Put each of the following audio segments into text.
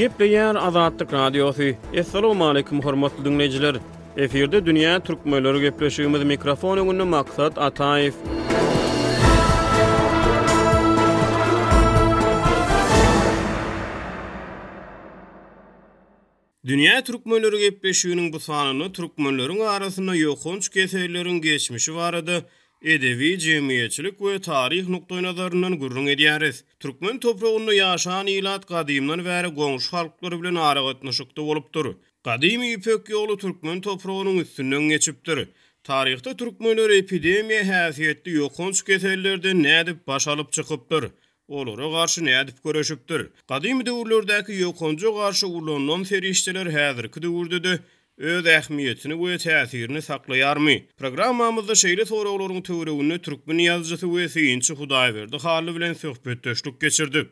Gepleýär Azatlyk Radiosy. Assalamualaikum hormatly dinleýjiler. Efirde dünýä türkmenleri gepleşigimiz mikrofon öňünde Maksat Ataýew. Dünýä türkmenleri gepleşiginiň bu sanynda türkmenleriň arasynda ýokanç keselleriň geçmişi barada edebi, jemgyýetçilik we taryh nukdaýnazaryndan gürrüň edýäris. Türkmen topragynda ýaşan ilat gadymdan bäri goňşy halklar bilen aragatnaşykda bolupdyr. Gadymy Ýüpek ýoly türkmen topragynyň üstünden geçipdir. Taryhda türkmenler epidemiýa häsiýetli ýokanç kesellerden nädip baş alyp çykypdyr? Olara garşy nädip göreşipdir? Gadymy döwürlerdäki ýokanja garşy ulanylan serişdeler häzirki döwürde-de öz ähmiýetini we täsirini saklaýarmy? Programmamyzda şeýle soraglaryň töwereginde türkmen ýazyjysy we synçy Hudaýberdi Hally bilen söhbetdeşlik geçirdik.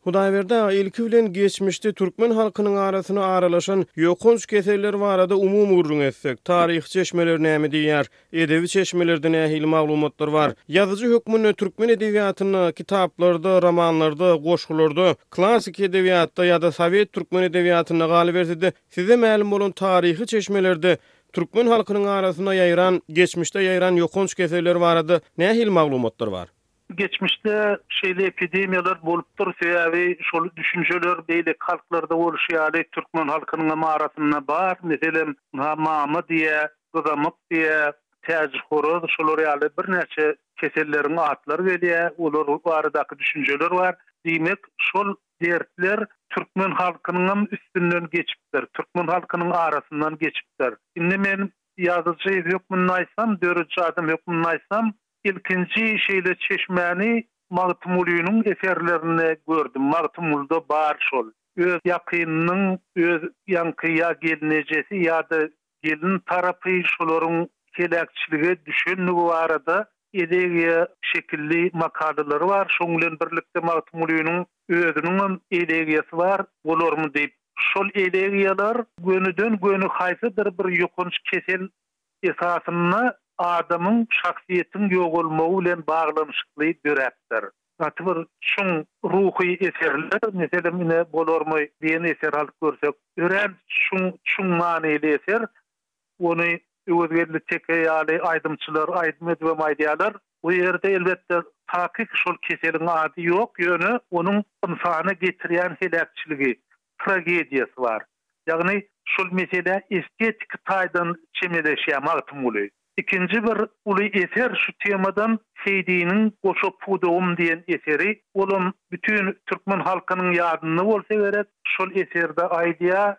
Hudaýberdi aga, ilki bilen geçmişde türkmen halkynyň arasyna aralaşan ýokanç keseller barada umumy gürrüň etsek, taryhy çeşmeler näme diýýär? Edebi çeşmelerde nähili maglumatlar bar? Ýazyjy hökmünde türkmen edebiýatynda, kitaplarda, romanlarda, goşgularda, klassyk edebiýatda ýa-da sowet türkmen edebiýatynda galyberse-de, size mälim bolan taryhy çeşmelerde türkmen halkynyň arasynda ýaýran, geçmişde ýaýran ýokanç keseller barada nähili maglumatlar bar? Geçmişde şeýle epidemiýalar bolupdyr, sebäbi şol düşünjeler beýleki halklarda bolşy ýaly türkmen halkynyňam arasynda bar. Meselem, ha mama diýe, gyzamyk diýe, täjihoraz şular ýaly birnäçe keselleriň atlary gelýä, olar baradaky düşünjeler bar. Diýmek, şol dertler türkmen halkynyňam üstünden geçipdir, türkmen halkynyň arasyndan geçipdir. Indi men ýazyjy hökmünde aýtsam, dörediji adam hökmünde aýtsam, Ilkinji şeýle çeşmäni Magtymgulynyň eserlerinde gördüm. Magtymgulda bar şol. Öz ýakynynyň öz ýaňky ýa gelnejesi ýa-da gelin tarapy şolaryň heläkçilige düşendigi barada elegiýa şekilli makalalary bar. Şoň bilen birlikde Magtymgulynyň özüniňem elegiýasy bar. Bolarmy diýip. Şol elegiýalar gönüden-göni haýsydyr bir ýokanç kesel esasynda adamyň, şahsyýetiň ýogalmagy bilen baglanyşykly döräpdir. Gaty bir çuň ruhy eserler, meselem, ine, Bolarmy diýen eseri alyp görsek, örän çuň, çuň manyly eser. Ony Öwezgeldi Teke ýaly aýdymçylar aýdym edibem aýdýarlar. Bu ýerde, elbetde, takyk şol keseliň ady ýok, ýöne onuň ynsana getirýän heläkçiligi, tragediýasy bar. Ýagny şol meselä estetiki taýdan çemeleşýär Magtymguly. Ikinji bir uly eser şu temadan Seýdiniň Goşa pudagym diýen eseri, olam bütin türkmen halkynyň ýadynda bolsa gerek, şol eserde aýdýar,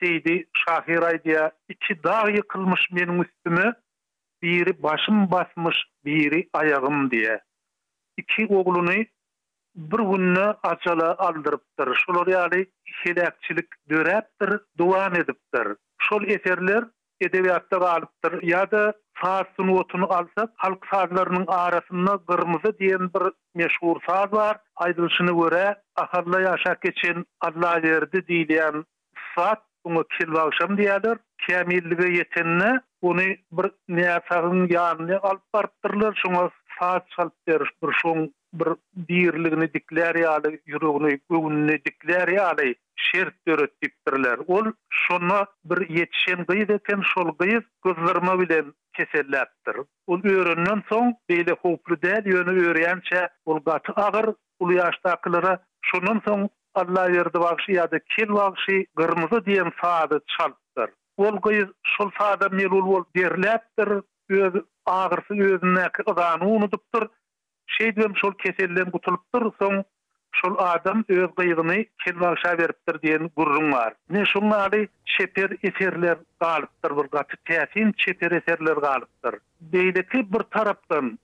Seýdi şahyr aýdýar, Iki dag ýykylmyş meniň üstüme, biri başym basmyş, biri aýagym diýýär. Iki ogluny Bir günde ajala aldyrypdyr. Şular ýaly heläkçilik döräpdir, dowam edipdir. Şol eserler edebiýatda galypdyr. Ýa-da saz sungatyny alsak, halk sazlarynyň arasynda Gyrmyzy diýen bir meşhur saz bar. Aýdylyşyna görä, Ahalda ýaşap geçen Allaberdi diýilýän Ussat oňa kelbagşam diýýärler. Kämillige ýetende, ony bir näsagyň ýanyna alyp barypdyrlar, şoňa saz çalyp berip, bir şoň bir diriligini diklär ýaly, ýüregini, göwnüni diklär ýaly şert döret diýipdirler. Ol şonda bir ýetişen gyz eken, şol gyz gyzdyrma bilen keselläpdir. Ol örenden soň, beýle howply däl, ýöne örýänçä ol gaty agyr, uly ýaşdakylara, şondan soň Allaberdi bagşy ýa-da Kel bagşy Gyrmyza diýen sazy çalypdyr. Ol gyz şol saza melul bolup derläpdir, öz agyrysy özündäki yzany unudypdyr, şeýdibem şol keselden gutulypdyr, soň şol adam öz gyzyny Kel bagşa beripdir diýen gürrüň bar. Ine şoň ýaly çeper eserler galypdyr bir gaty täsin çeper eserler galypdyr. Beýleki bir tarapdan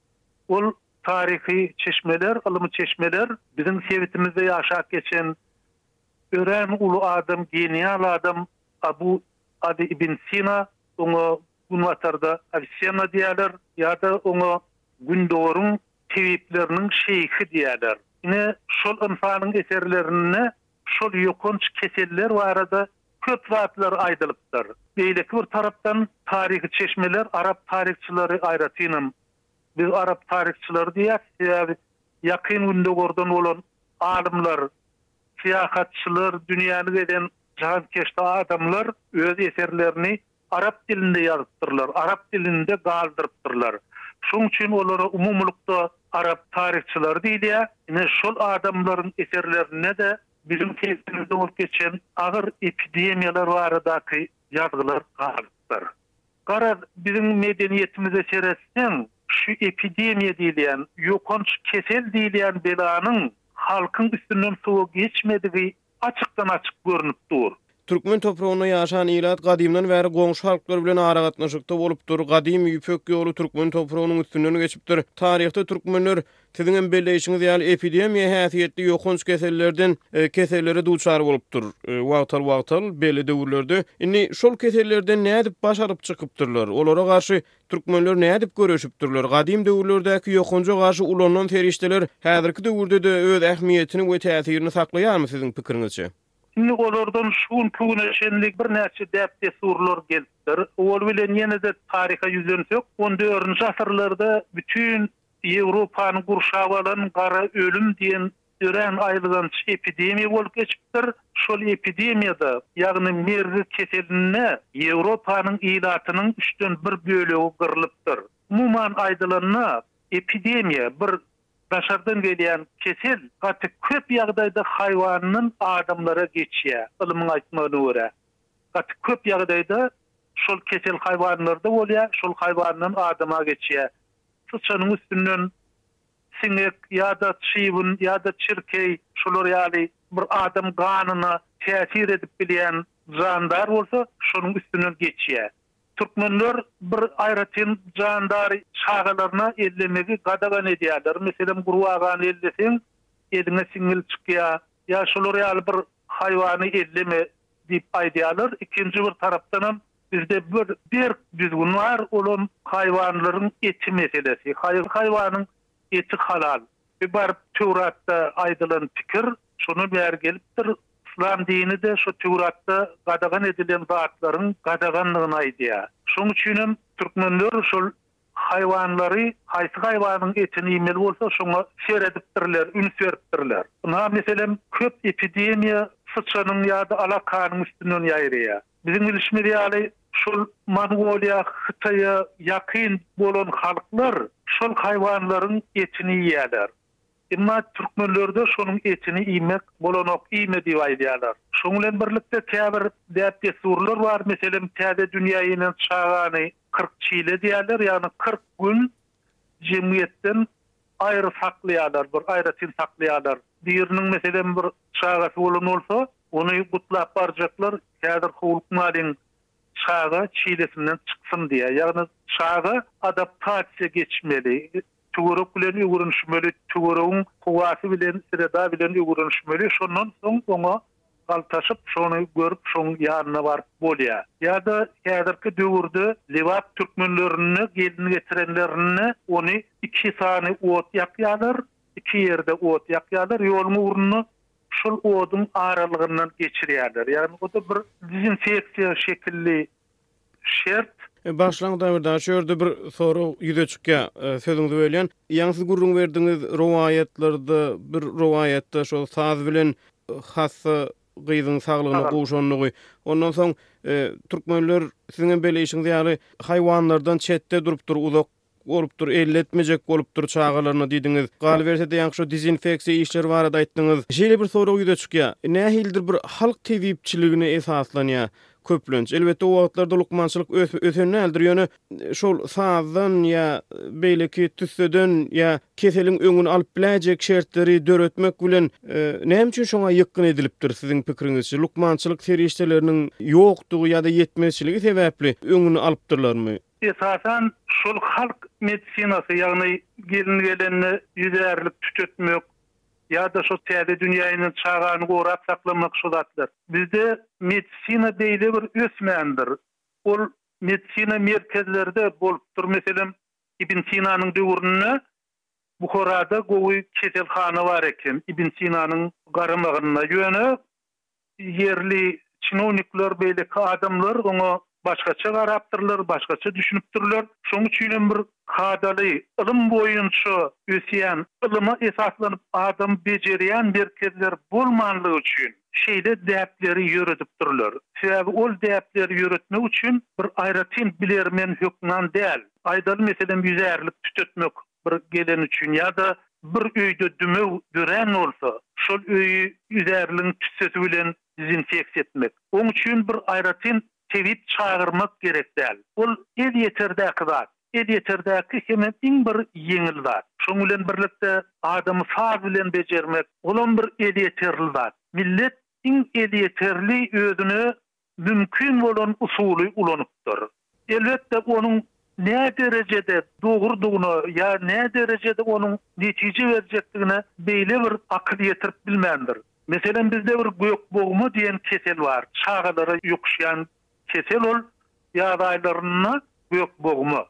ol Taryhy çeşmeler, ylmy çeşmeler biziň sebitimizde ýaşap geçen örän uly adam, genial adam Abu Ali ibn Sina, oňa Günbatarda Awissenna diýerler, ýa-da oňa Gündogaryň tebipleriniň şeýhi diýerler. Ine, şol ynsanyň eserlerinde şol ýokanç keseller barada köp zatlar aýdylypdyr. Beýleki bir tarapdan, taryhy çeşmeler arap taryhçylary, aýratynam Biz arap taryhçylary diýýäris, sebäbi Ýakyn Gündogardan bolan alymlar, syýahatçylar, dünýäni gezen jyhankeşde adamlar öz eserlerini arap dilinde ýazypdyrlar, arap dilinde galdyrypdyrlar. Şoň üçin olara umumylykda arap taryhçylary diýilýär. Ine, şol adamlaryň eserlerinde-de biziň sebitimize bolup geçen agyr epidemiýalar baradaky ýazgylar galypdyr. Garaz, biziň medeniýetimize seretseň, şu epidemiýa diýilýän, ýokanç kesel diýilýän belanyň halkyň üstünden suwa geçmedigi açykdan-açyk görnüp dur. Türkmen topragynda ýaşan ilat gadymdan bäri goňşy halklar bilen aragatnaşykda bolupdyr. Gadymy Ýüpek ýoly türkmen topragynyň üstünden geçipdir. Taryhda türkmenler Siziňem belleýşiňiz ýaly, epidemiýa häsiýetli ýokanç kesellerden kesellere duçar bolupdyr. Wagtal-wagtal, belli döwürlerde. Indi şol kesellerden nädip baş alyp çykypdyrlar? Olara garşy türkmenler nädip göreşipdirler? Gadym döwürlerdäki ýokanja garşy ulanylan serişdeler häzirki döwürde-de öz ähmiýetini we täsirini saklaýarmy siziň pikiriňizçe? Indi olardan şu günki güne çenli birnäçe däp-dessurlar gelipdir. Owal bilen ýene-de taryha ýüzlensek, on dördünji asyrlarda bütin Ýewropany gurşap alan gara ölüm diýen örän aýylganç epidemiýa bolup geçipdir. Şol epidemiýada, ýagny mergi keselinde Ýewropanyň ilatynyň üçden bir bölegi gyrlypdyr. Umuman aýdylanda, epidemiýa, bir daşardan gelýän kesel, gaty köp ýagdaýda haýwandan adamlara geçýär. Ylmyň aýtmagyna görä, gaty köp ýagdaýda şol kesel haýwanlarda bolýar, şol haýwandan adama geçýär. Syçanyň üstünden siňek ýa-da çybyn ýa-da çirkeý, şular ýaly bir adam ganyna täsir edip bilýän jandar bolsa, şonuň üstünden geçýär. Türkmenler bir aýratyn jandary çagalaryna ellemegi gadagan edýärler. Meselem, gurbagany elleseň, eliňe siňňil çykýar ýa şular ýaly bir haýwany elleme diýip aýdýarlar. Ikinji bir tarapdanam, Bizde bir berk düzgün bar, olam haýwanlaryň eti meselesi. Haýyr haýwanyň eti halal. Bu baryp Töwratda aýdylan pikir şondan bäri gelipdir. Yslam dini-de şu Töwratda gadagan edilen zatlaryň gadagandygyny aýdýar. Şoň üçin hem türkmenler şol haýwanlary, haýsy haýwanyň etini iýmeli bolsa şoňa seredipdirler, üns beripdirler. Ynha meselem köp epidemiýa syçanyň ýa-da alakanyň üstünden ýaýraýar. Biziň bilşimiz ýaly, şol Mongoliýa, Hytaýa ýakyn bolan halklar şol haýwanlaryň etini iýýärler. Emma türkmenlerde şonuň etini iýmek bolanok, iýme diýip aýdýarlar. Şonuň bilen birlikde käbir däp-dessurlar bar, meselem, täze dünýä inen çagany kyrk çile diýýärler, ýagny kyrk gün jemgyýetden aýry saklaýarlar, bir aýratyn saklaýarlar. Biriniň, meselem, bir çagasy bolan bolsa, ony gutlap barjaklar, Häzir howlukmalyň, çaga çilesinden çyksyn diýýär. Ýagny çaga adaptasiýa geçmeli, töwerek bilen öwrenişmeli, töweregiň howasy bilen, sreda bilen öwrenişmeli, şondan soň oňa galtaşyp şony görüp şoň ýanyna baryp bolýa. Ýa-da häzirki döwürde Lebap türkmenlerinde gelin getirenlerinde ony iki sany ot ýakýalar, iki ýerde ot ýakýalar, ýoluň ugruna şol oduň aralygyndan geçirýärler. Ýagny o-da bir dezinfeksiýa şekilli şert. Başlaň Dawiddaş ýerde bir sorag ýüze çykýa sözüňizi bölýän. Ýaňy siz gürrüň berdiňiz rowaýatlarda bir rowaýatda şol saz bilen hassa gyzyň saglygyna gowşandygy. Ondan soň türkmenler siziňem beleýşiňiz ýaly haýwanlardan çetde durupdyr uzak Bolupdyr, elletmejek bolupdyr çagalaryna diýdiňiz. Galyberse-de ýaňky şu dezinfeksiýa işleri barada aýtdyňyz. Şeýle bir sorag ýüze çykýar. Nähilidir bir halk tebipçiligine esaslanýar köplenç. Elbetde o wagtlarda lukmançylyk ös-ösen däldir, ýöne şol sazdan ýa beýleki tüsseden ýa keseliň öňüni alyp biläýjek şertleri döretmek bilen näme üçin şoňa ýykgyn edilipdir siziň pikiriňizçe? Lukmançylyk serişdeleriniň ýokdugy ýa-da ýetmezçiligi sebäpli öňüni alypdyrlarmy? Esasan şol halk medisinasy ýagny gelin gelende ýüz ärlik tütetmek ýa-da şo täze dünýä inen çagany gorap saklamak şo zatlar. Bizde medisina beýle bir ösmändir. Ol medisina merkezlerde bolupdyr meselem Ibn Sinanyň döwründe Buharada gowy keselhana bar eken Ibn Sinanyň garamagynda ýöne Ýerli çinownikler, beýleki adamlar oňa başgaça garapdyrlar, başgaça düşünipdirler. Şonuň üçin hem bir kadaly, ylym boýunça ösýän, ylyma esaslanyp adam bejerýän merkezler bolmanlygy üçin şeýle däpleri ýöredipdirler. Sebäbi ol däpleri ýöretmek üçin bir aýratyn bilermen hökman däl. Aýdaly, meselem, ýüzärlik tütetmek bir gelen üçin ýa-da bir öýde dümew dörän bolsa, şol öýi üzärligiň tüssesi bilen dezinfeksiýa etmek. Oň üçin bir aýratyn tebip çagyrmak gerek däl. Ol elýeterdäki zat. Elýeterdäki hemem iň bir ýeňil zat. Şoň bilen birlikde, adamy saz bilen bejermek, olam bir elýeterli zat. Millet iň elýeterli özüne mümkin bolan usuly ulanypdyr. Elbetde onuň nä derejede dogrudygyna ýa nä derejede onuň netije berjekdigine beýle bir akyl ýetirip bilmändir. Meselem bizde bir gökbogma diýen kesel bar. Çagalara ýokuşýan kesel ol ýaz aýlarynda gökbogma.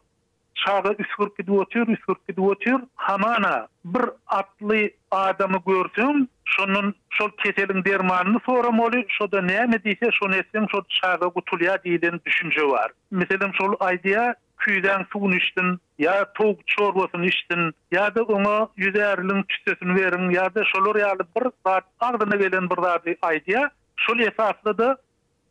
Çaga üsgürip gidip otyr, üsgürip gidip otyr. Hamana bir atly adamy görseň, şondan şol keseliň dermanyny soramaly, şo-da näme diýse, şony etseň, şol çaga gutulýar diýlen düşünje bar. Meselem, şol aýdýar, küýzäň suwuny içsin, ýa towuk çorbasyny içsin, ýa-da oňa ýüz äriliň tüssesini beriň, ýa-da şolar ýaly bir zat, agzyna gelen bir zady aýdýar. Şol esasda-da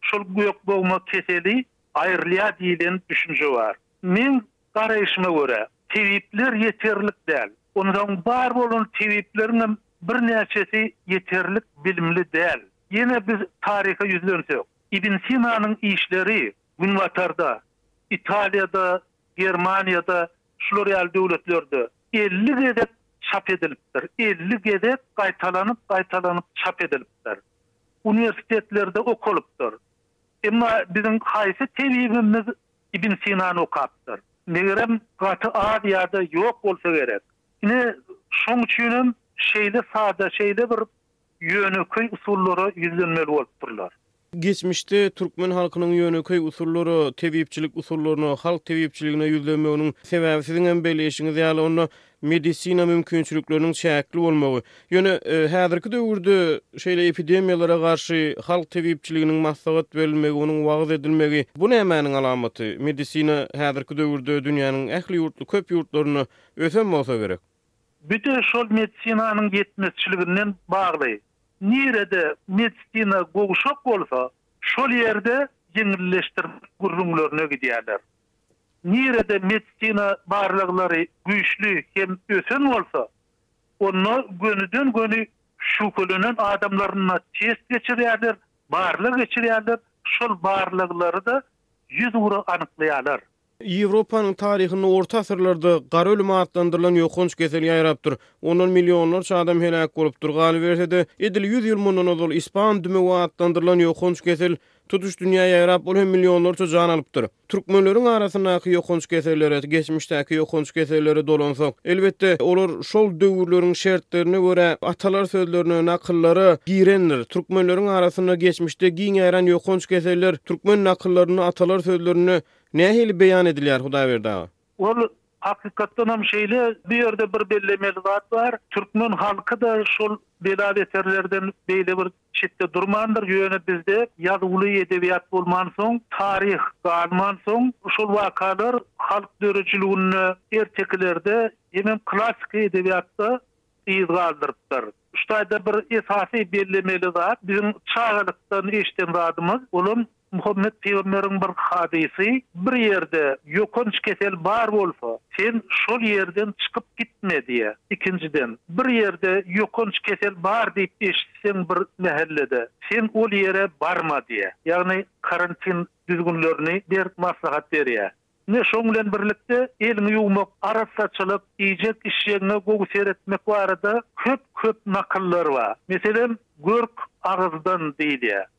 şol gökbogma keseli aýrylýar diýlen düşünje bar. Meň garaýşyma görä, tebipler ýeterlik däl. Onsoň bar bolan tebipleriňem birnäçesi ýeterlik bilimli däl. Ýene biz taryha ýüzlensek, Ibn Sinanyň işleri Günbatarda, Italiýada, Germaniýada, şular ýaly döwletlerde elli gezek çap edilipdir, elli gezek gaýtalanyp-gaýtalanyp çap edilipdir. Uniwersitetlerde okalypdyr. Emma biziň haýsy tebibimiz Ibn Sinany okapdyr. Megerem, gaty az ýa-da ýok bolsa gerek. Ine, şoň üçin hem şeýle sada, şeýle bir ýönekeý usullara ýüzlenmeli bolupdyrlar. Geçmişde türkmen halkynyň ýönekeý usullara, tebipçilik usullaryna, halk tebipçiligine ýüzlenmeginiň sebäbi siziňem belleýşiňiz ýaly, onda Medisina mümkinçilikleriniň çäkli bolmagy, ýöne häzirki döwürde şeýle epidemiýalara garşy halk tebipçiliginiň maslahat berilmegi, onuň wagyz edilmegi, bu nämäniň alamaty? Medisina häzirki döwürde dünýäniň ähli ýurtly köp ýurtlarynda ösen bolsa gerek. Bide şol medisinanyň ýetmezçiliginden bagly. Nirede medisina gowşak bolsa, şol ýerde ýeňilleşdirmek gürrüňlerine gidýärler. Nirede medisina barlaglary güýçli hem ösen bolsa, onda gönüden-göni şübhelenen adamlaryna test geçirýärler, barlag geçirýärler, şol barlaglary-da ýüz ugra anyklaýarlar. Ýewropanyň taryhynda orta asyrlarda Gara ölüm atlandyrylan ýokanç kesel ýaýrapdyr. Ondan millionlarça adam heläk bolupdyr. Galyberse-de, edil ýüz ýyl mundan ozal ispan dümewi atlandyrylan ýokanç kesel Tutuş dünýä ýaýrap, ol hem millionlarça jan alypdyr. Türkmenleriň arasyndaky ýokanç kesellere, geçmişdäki ýokanç kesellere dolansak, elbetde, olar şol döwürleriň şertlerine görä, atalar sözlerine, nakyllara girendir. Türkmenleriň arasynda geçmişde giň ýaýran ýokanç keseller türkmen nakyllarynda, atalar sözlerinde nähili beýan edilýär, Hudaýberdi aga? Ol hakykatdan hem şeýle. Bu ýerde bir bellemeli zat bar. Türkmen halky-da şol bela-beterlerden beýle bir çetde durmandyr. Ýöne bizde ýazuwly edebiýat bolmansoň, taryh galmansoň, şol wakalar halk döredijiliginde ertekilerde hemem klassyky edebiýatda yz galdyrypdyr. Şu taýda bir esasy bellemeli zat, biziň çagalykdan eşiden zadymyz, olam. Muhammet pygamberiň bir hadysy, Bir ýerde ýokanç kesel bar bolsa, sen şol ýerden çykyp gitme diýýär. Ikinjiden, Bir ýerde ýokanç kesel bar diýip eşitseň bir mähellede, sen ol ýere barma diýýär. Ýagny karantin düzgünlerini berk maslahat berýär. Ine şoň bilen birlikde eliňi ýuwmak, arassaçylyk, iýjek-içjegiňe gowy seretmek barada köp-köp nakyllar bar. Meselem, Görk agyzdan diýilýär.